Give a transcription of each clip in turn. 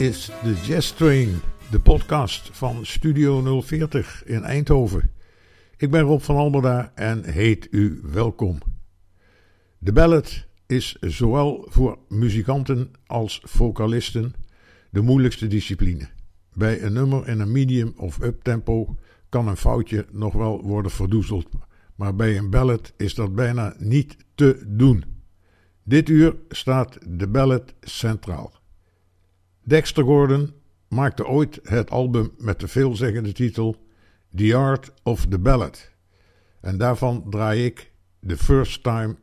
Is de Jazz Train, de podcast van Studio 040 in Eindhoven. Ik ben Rob van Alberda en heet u welkom. De ballad is zowel voor muzikanten als vocalisten de moeilijkste discipline. Bij een nummer in een medium of uptempo kan een foutje nog wel worden verdoezeld, maar bij een ballad is dat bijna niet te doen. Dit uur staat de ballad centraal. Dexter Gordon maakte ooit het album met de veelzeggende titel The Art of the Ballad. En daarvan draai ik The First Time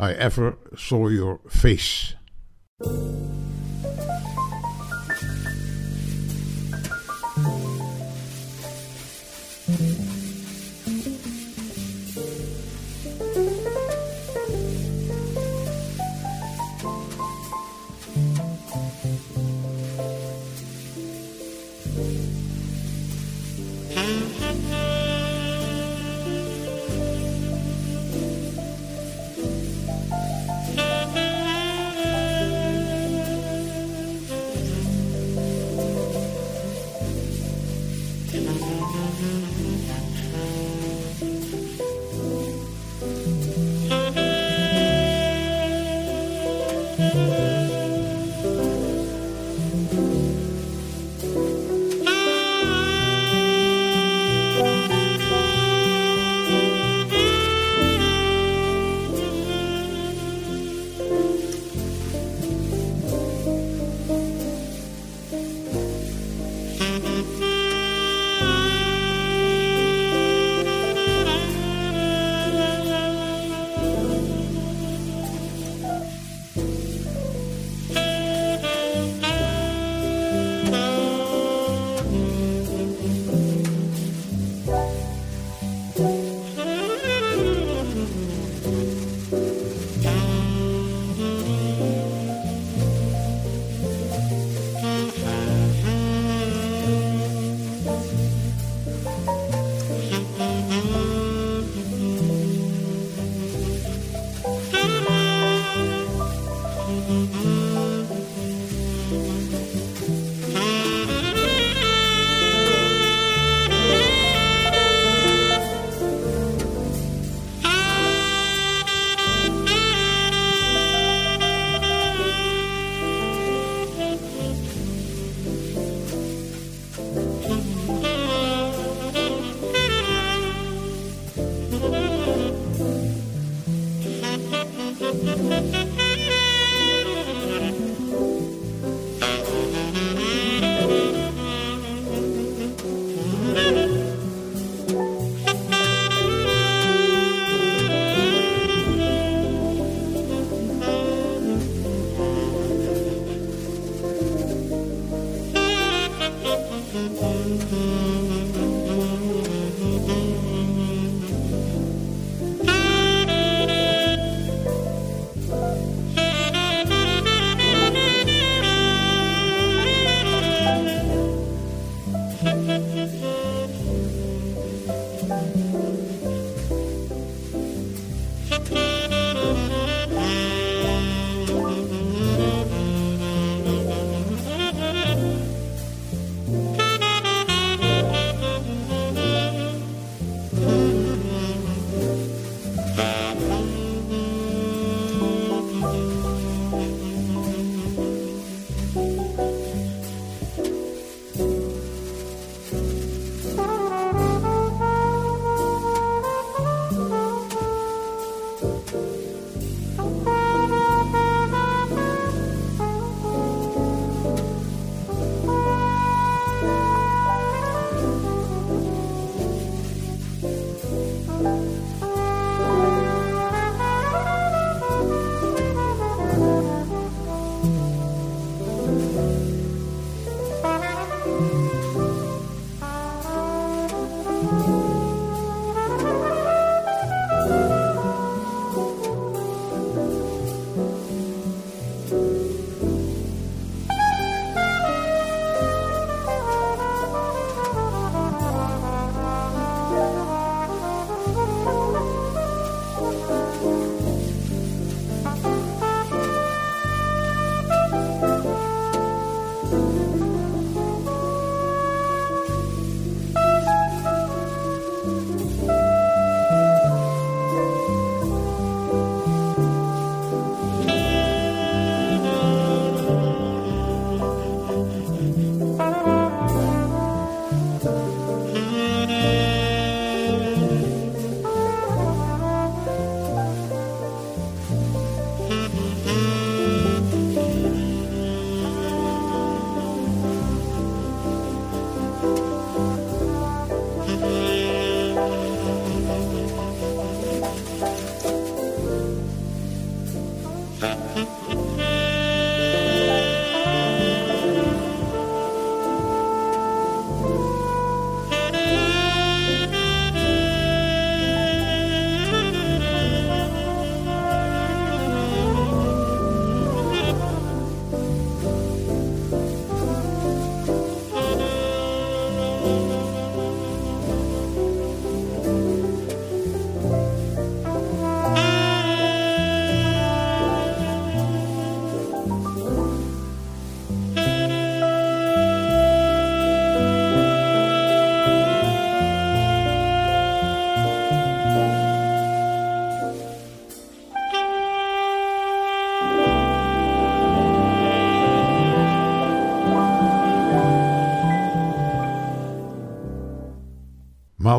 I Ever Saw Your Face.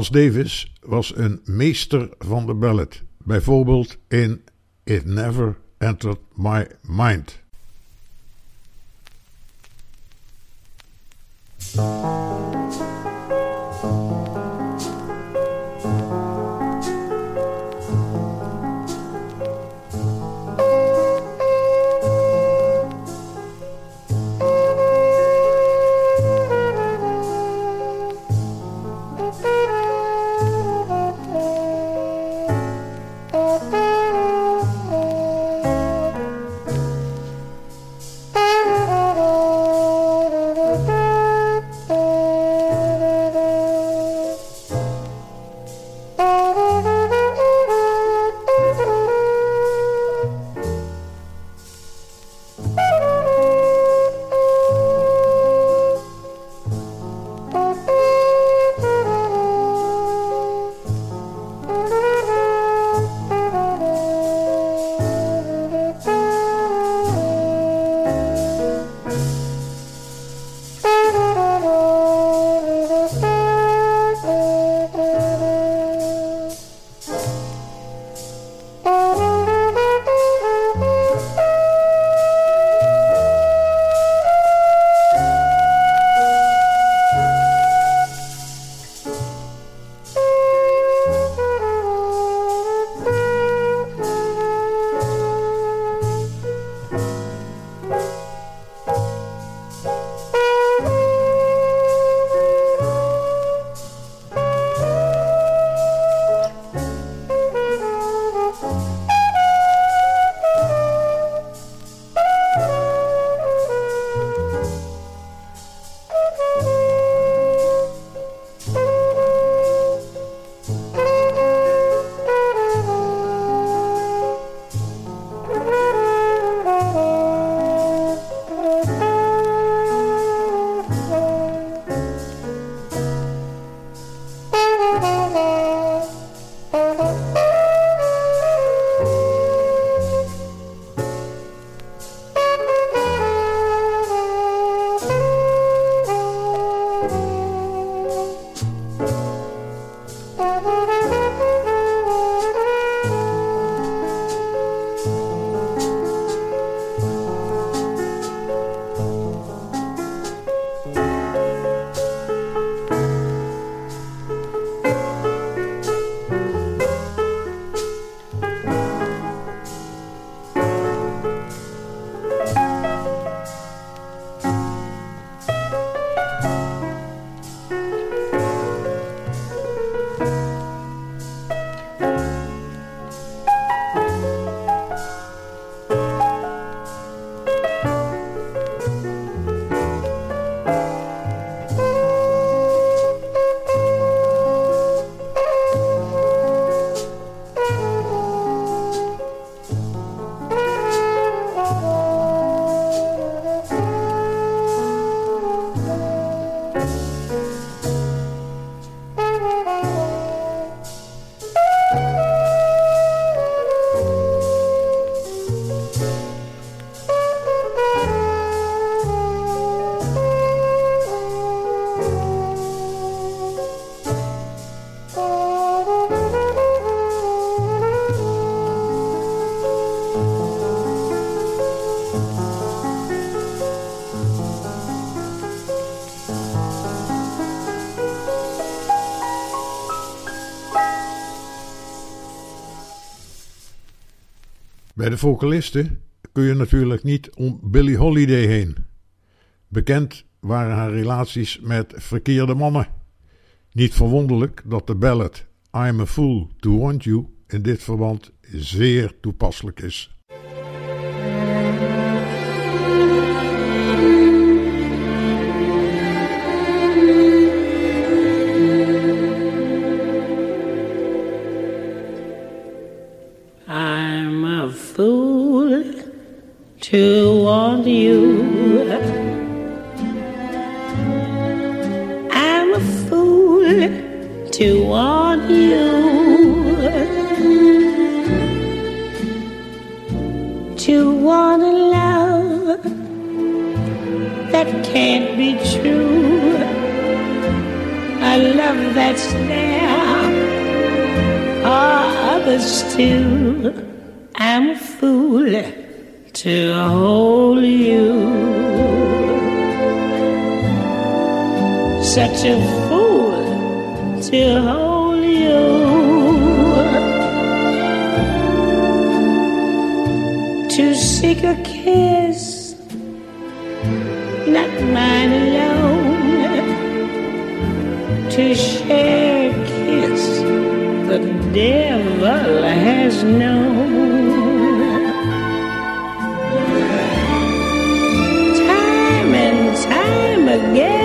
Davis was een meester van de ballad, bijvoorbeeld in It Never Entered My Mind. Bij de vocalisten kun je natuurlijk niet om Billie Holiday heen. Bekend waren haar relaties met verkeerde mannen. Niet verwonderlijk dat de ballad I'm a Fool to Want You in dit verband zeer toepasselijk is. Fool to want you. I'm a fool to want you. To want a love that can't be true. A love that's there others too. I'm a fool to hold you. Such a fool to hold you. To seek a kiss, not mine alone. To share a kiss the devil has known. Again,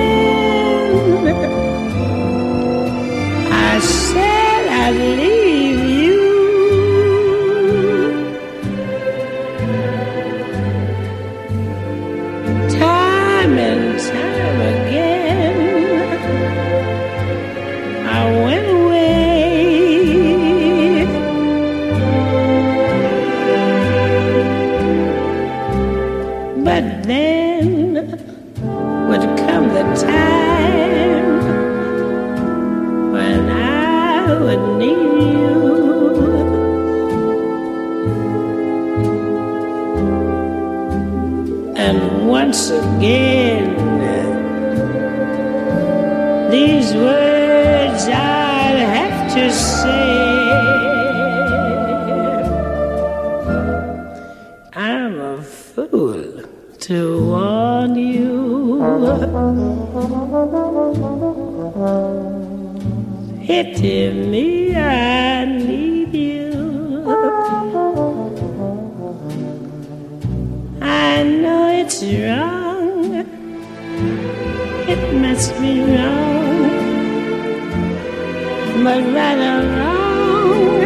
But right or wrong,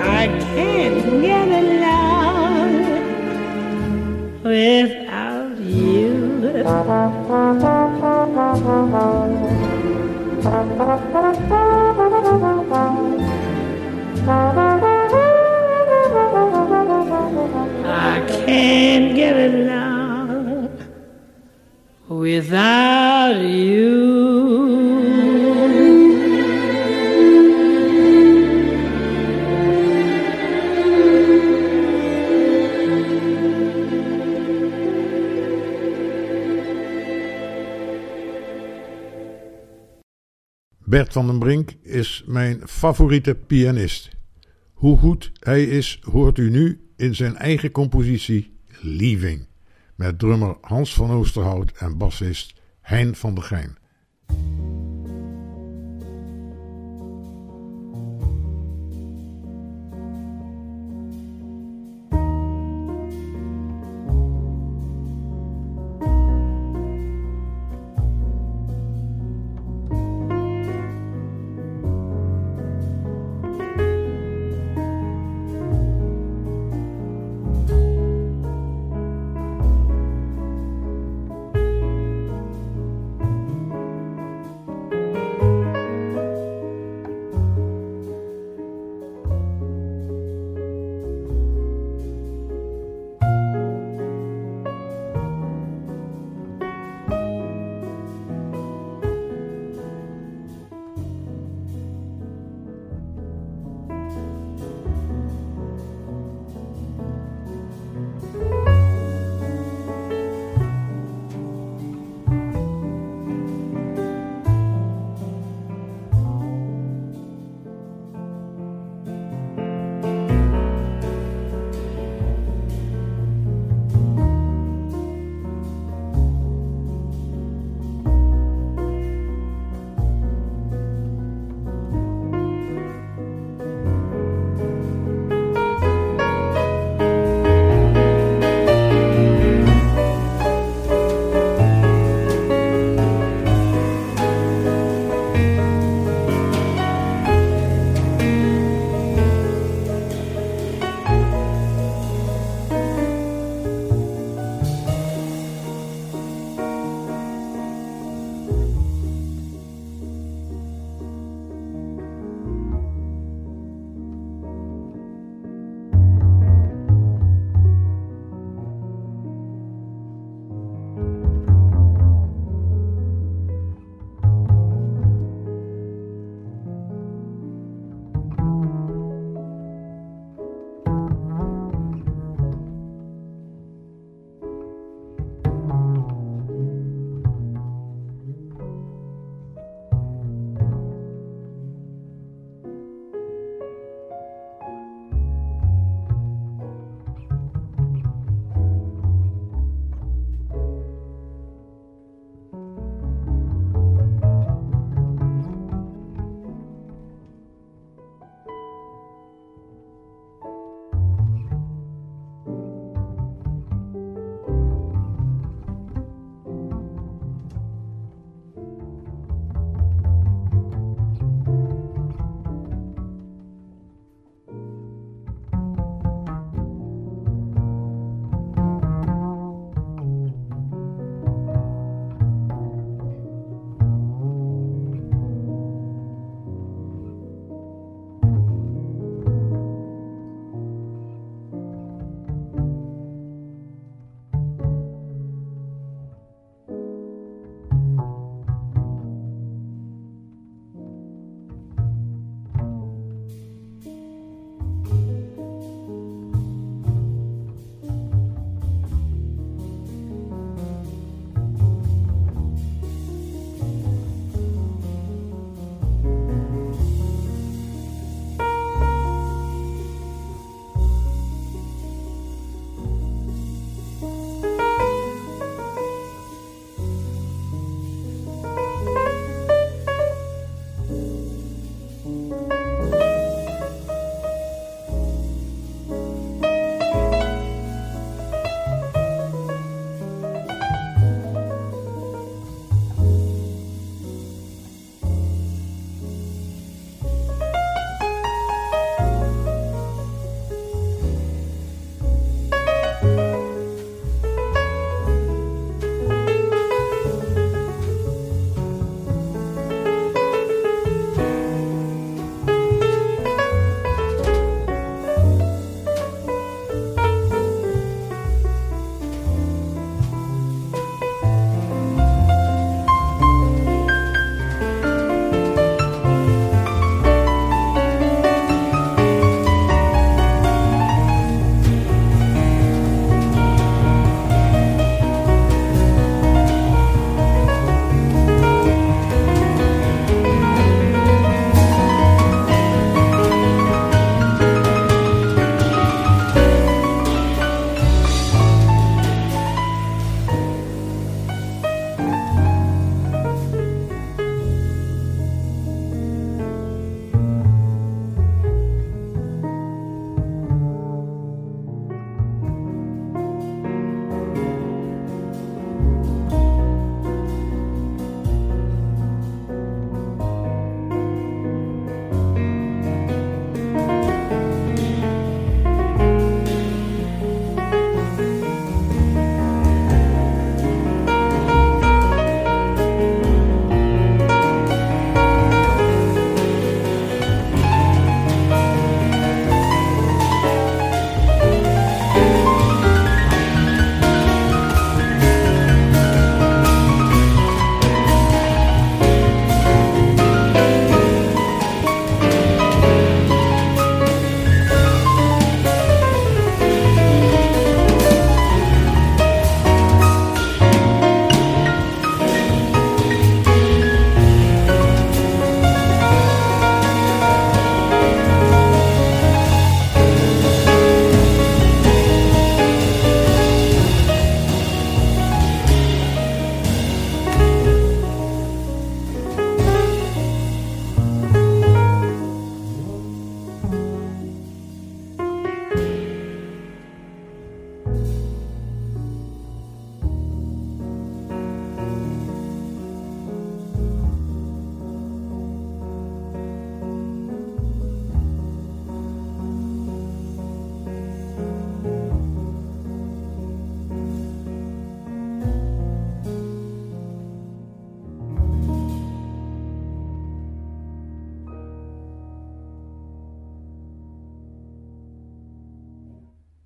I can't get along without you. I can't get along without you. Bert van den Brink is mijn favoriete pianist. Hoe goed hij is, hoort u nu in zijn eigen compositie Leaving. Met drummer Hans van Oosterhout en bassist Hein van der Geijn.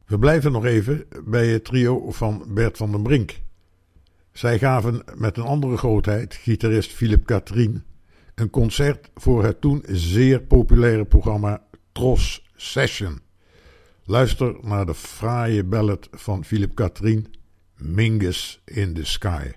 We blijven nog even bij het trio van Bert van den Brink. Zij gaven met een andere grootheid, gitarist Philip Katrien, een concert voor het toen zeer populaire programma Tros Session. Luister naar de fraaie ballad van Philip Katrien, Mingus in the Sky.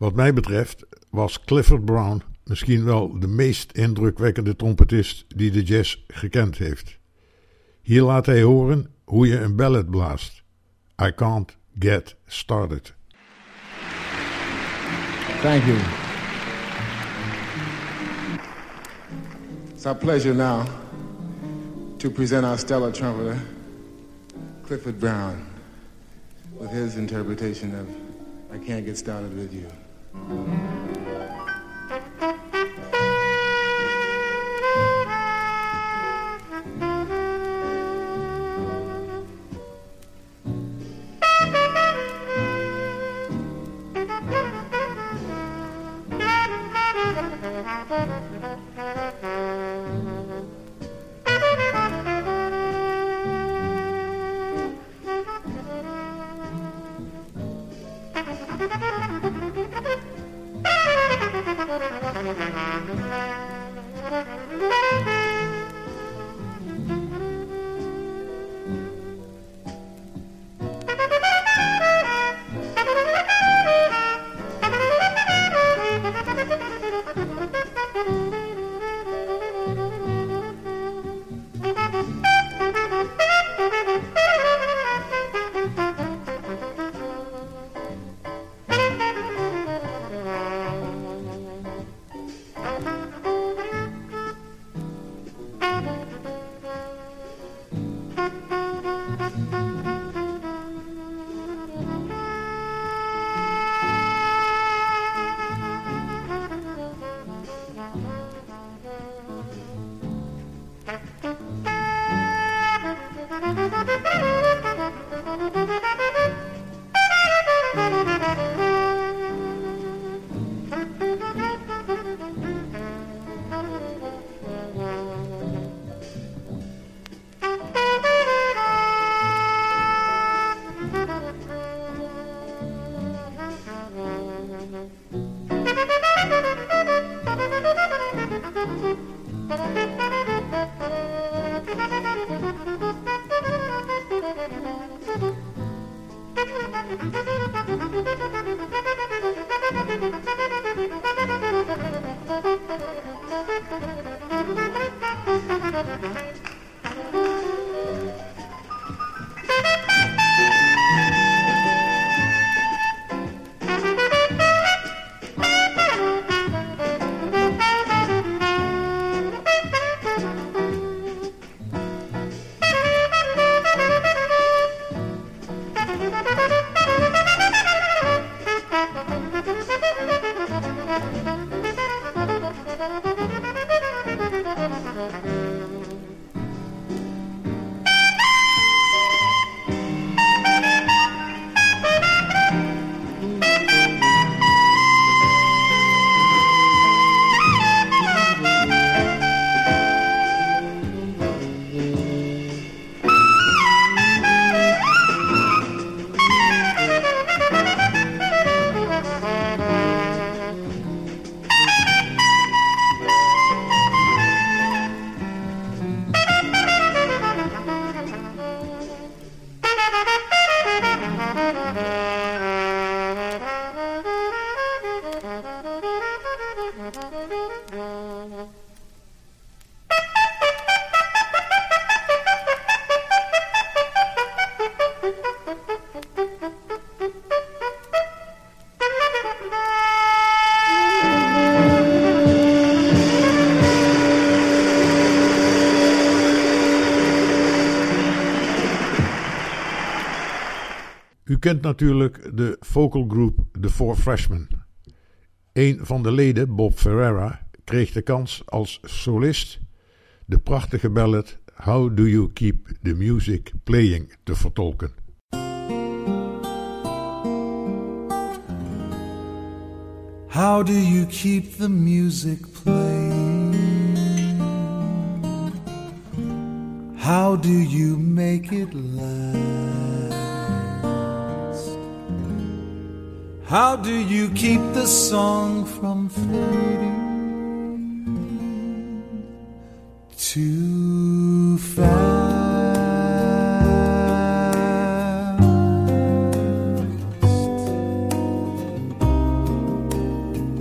Wat mij betreft was Clifford Brown misschien wel de meest indrukwekkende trompetist die de jazz gekend heeft. Hier laat hij horen hoe je een ballad blaast. I can't get started. Thank you. It's our pleasure now to present our stellar trumpeter, Clifford Brown, with his interpretation of I Can't Get Started With You. You. Kent natuurlijk de vocal group The Four Freshmen. Een van de leden, Bob Ferreira, kreeg de kans als solist de prachtige ballad How Do You Keep the Music Playing te vertolken. How do you keep the music playing? How do you make it last? How do you keep the song from fading too fast?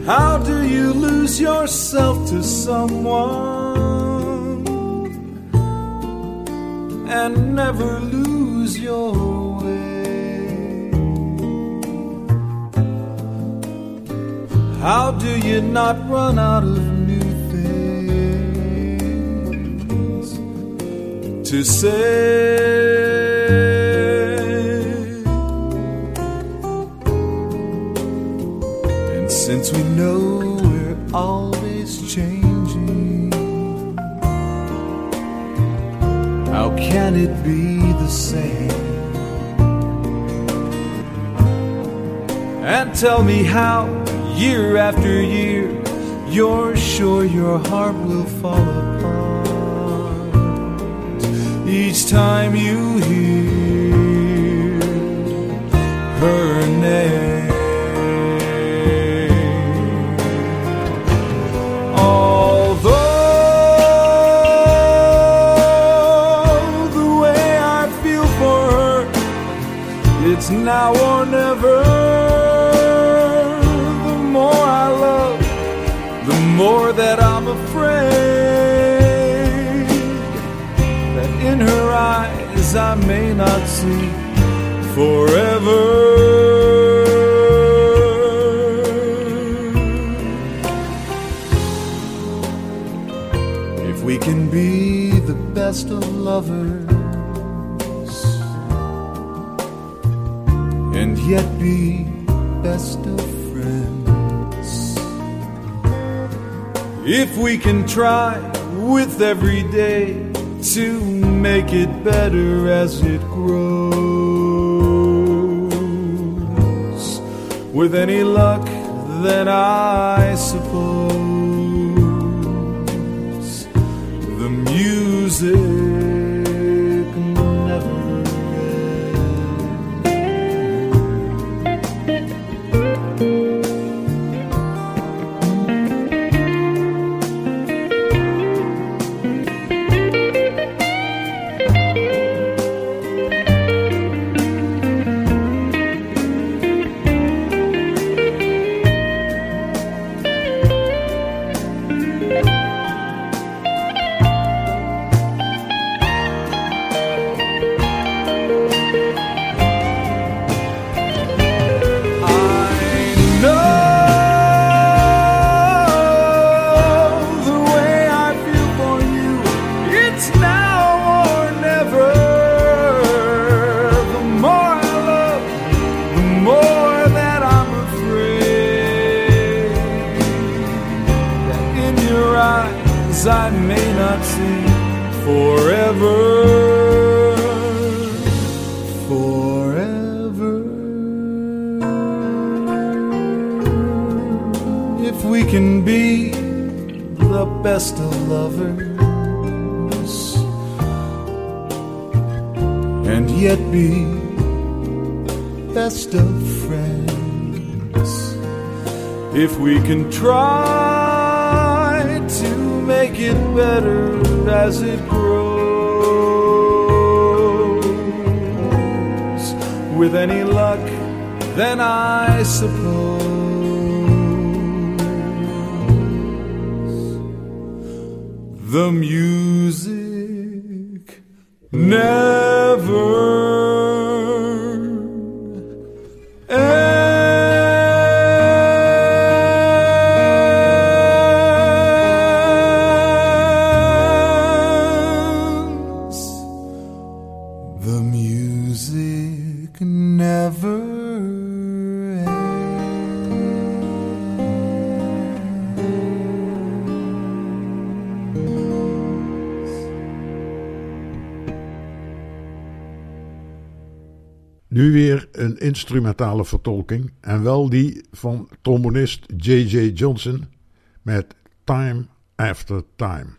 How do you lose yourself to someone and never lose your How do you not run out of new things to say? And since we know we're always changing, how can it be the same? And tell me how, year after year, you're sure your heart will fall apart each time you hear her name. Although the way I feel for her, it's now I may not see forever. If we can be the best of lovers and yet be best of friends, if we can try with every day to make it better as it grows, with any luck, then I suppose try to make it better as it grows, with any luck, then I suppose Nu weer een instrumentale vertolking en wel die van trombonist J.J. Johnson met Time After Time.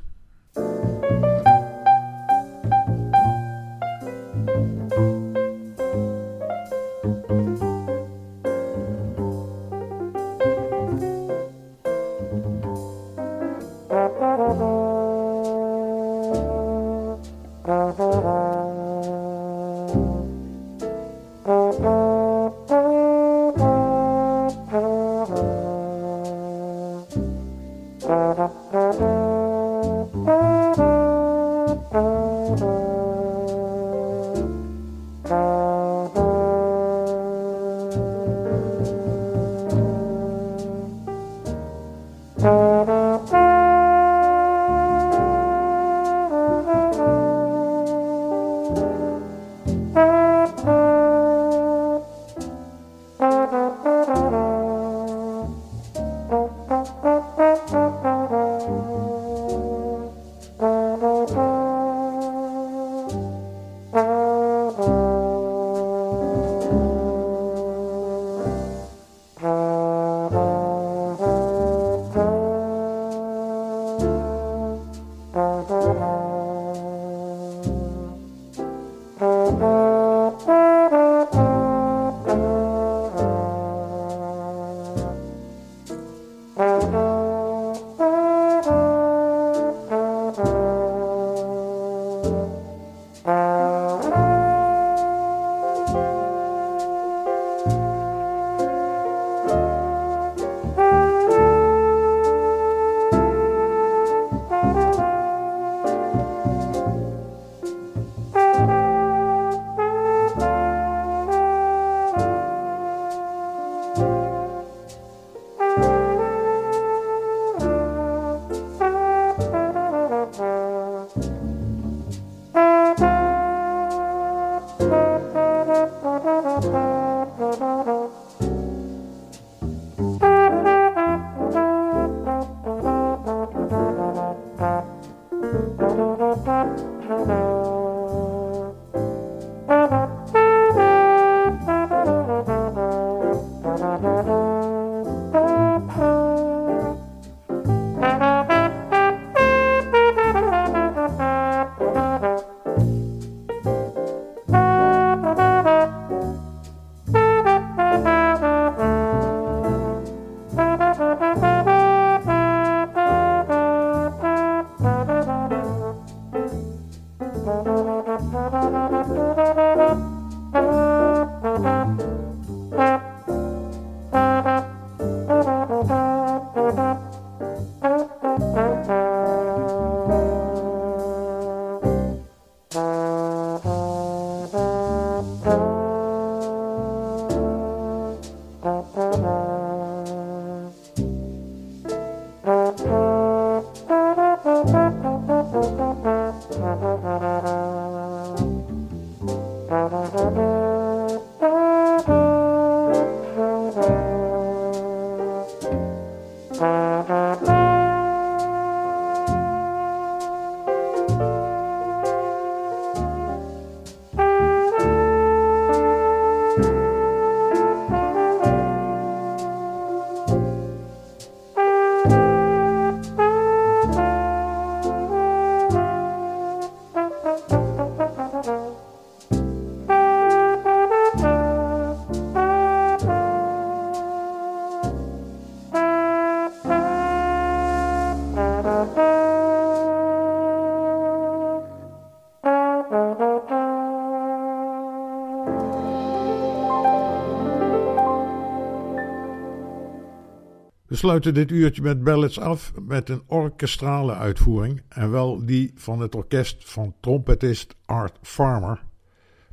Sluiten dit uurtje met ballads af met een orkestrale uitvoering. En wel die van het orkest van trompetist Art Farmer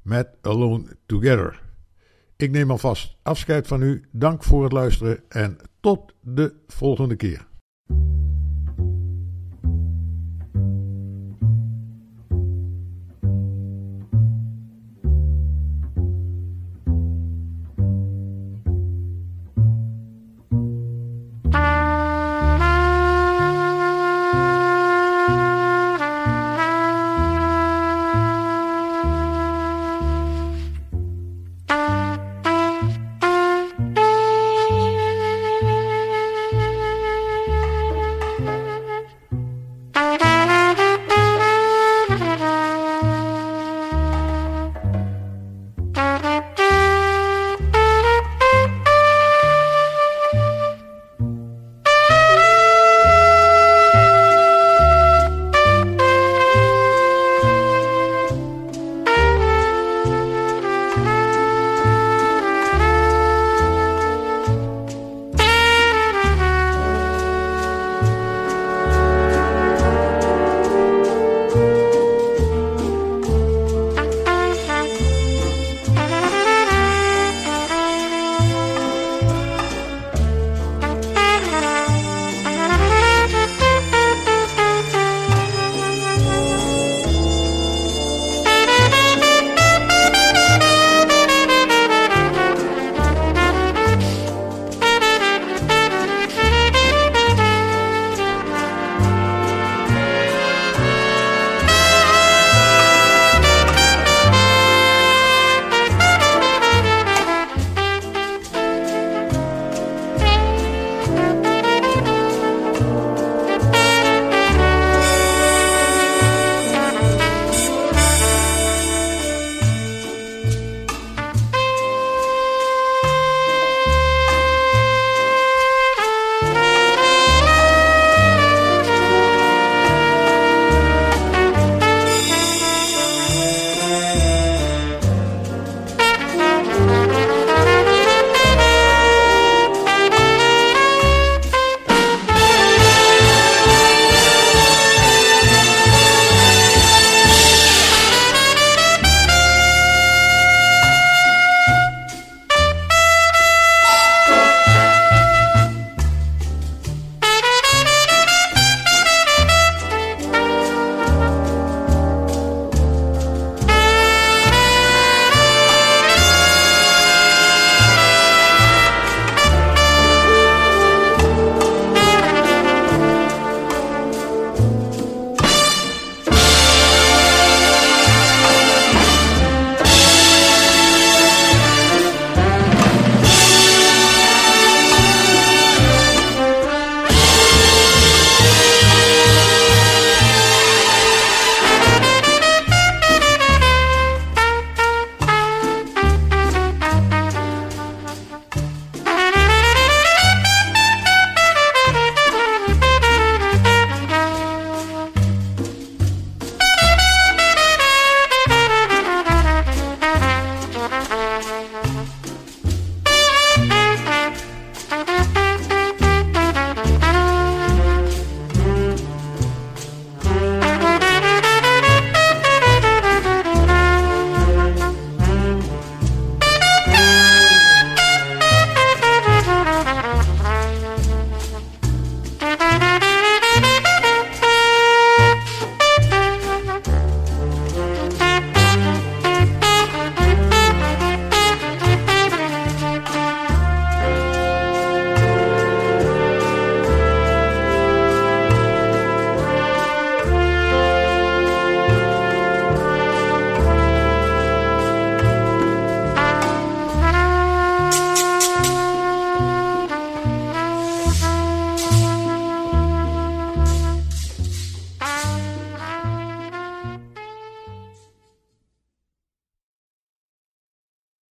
met Alone Together. Ik neem alvast afscheid van u. Dank voor het luisteren en tot de volgende keer.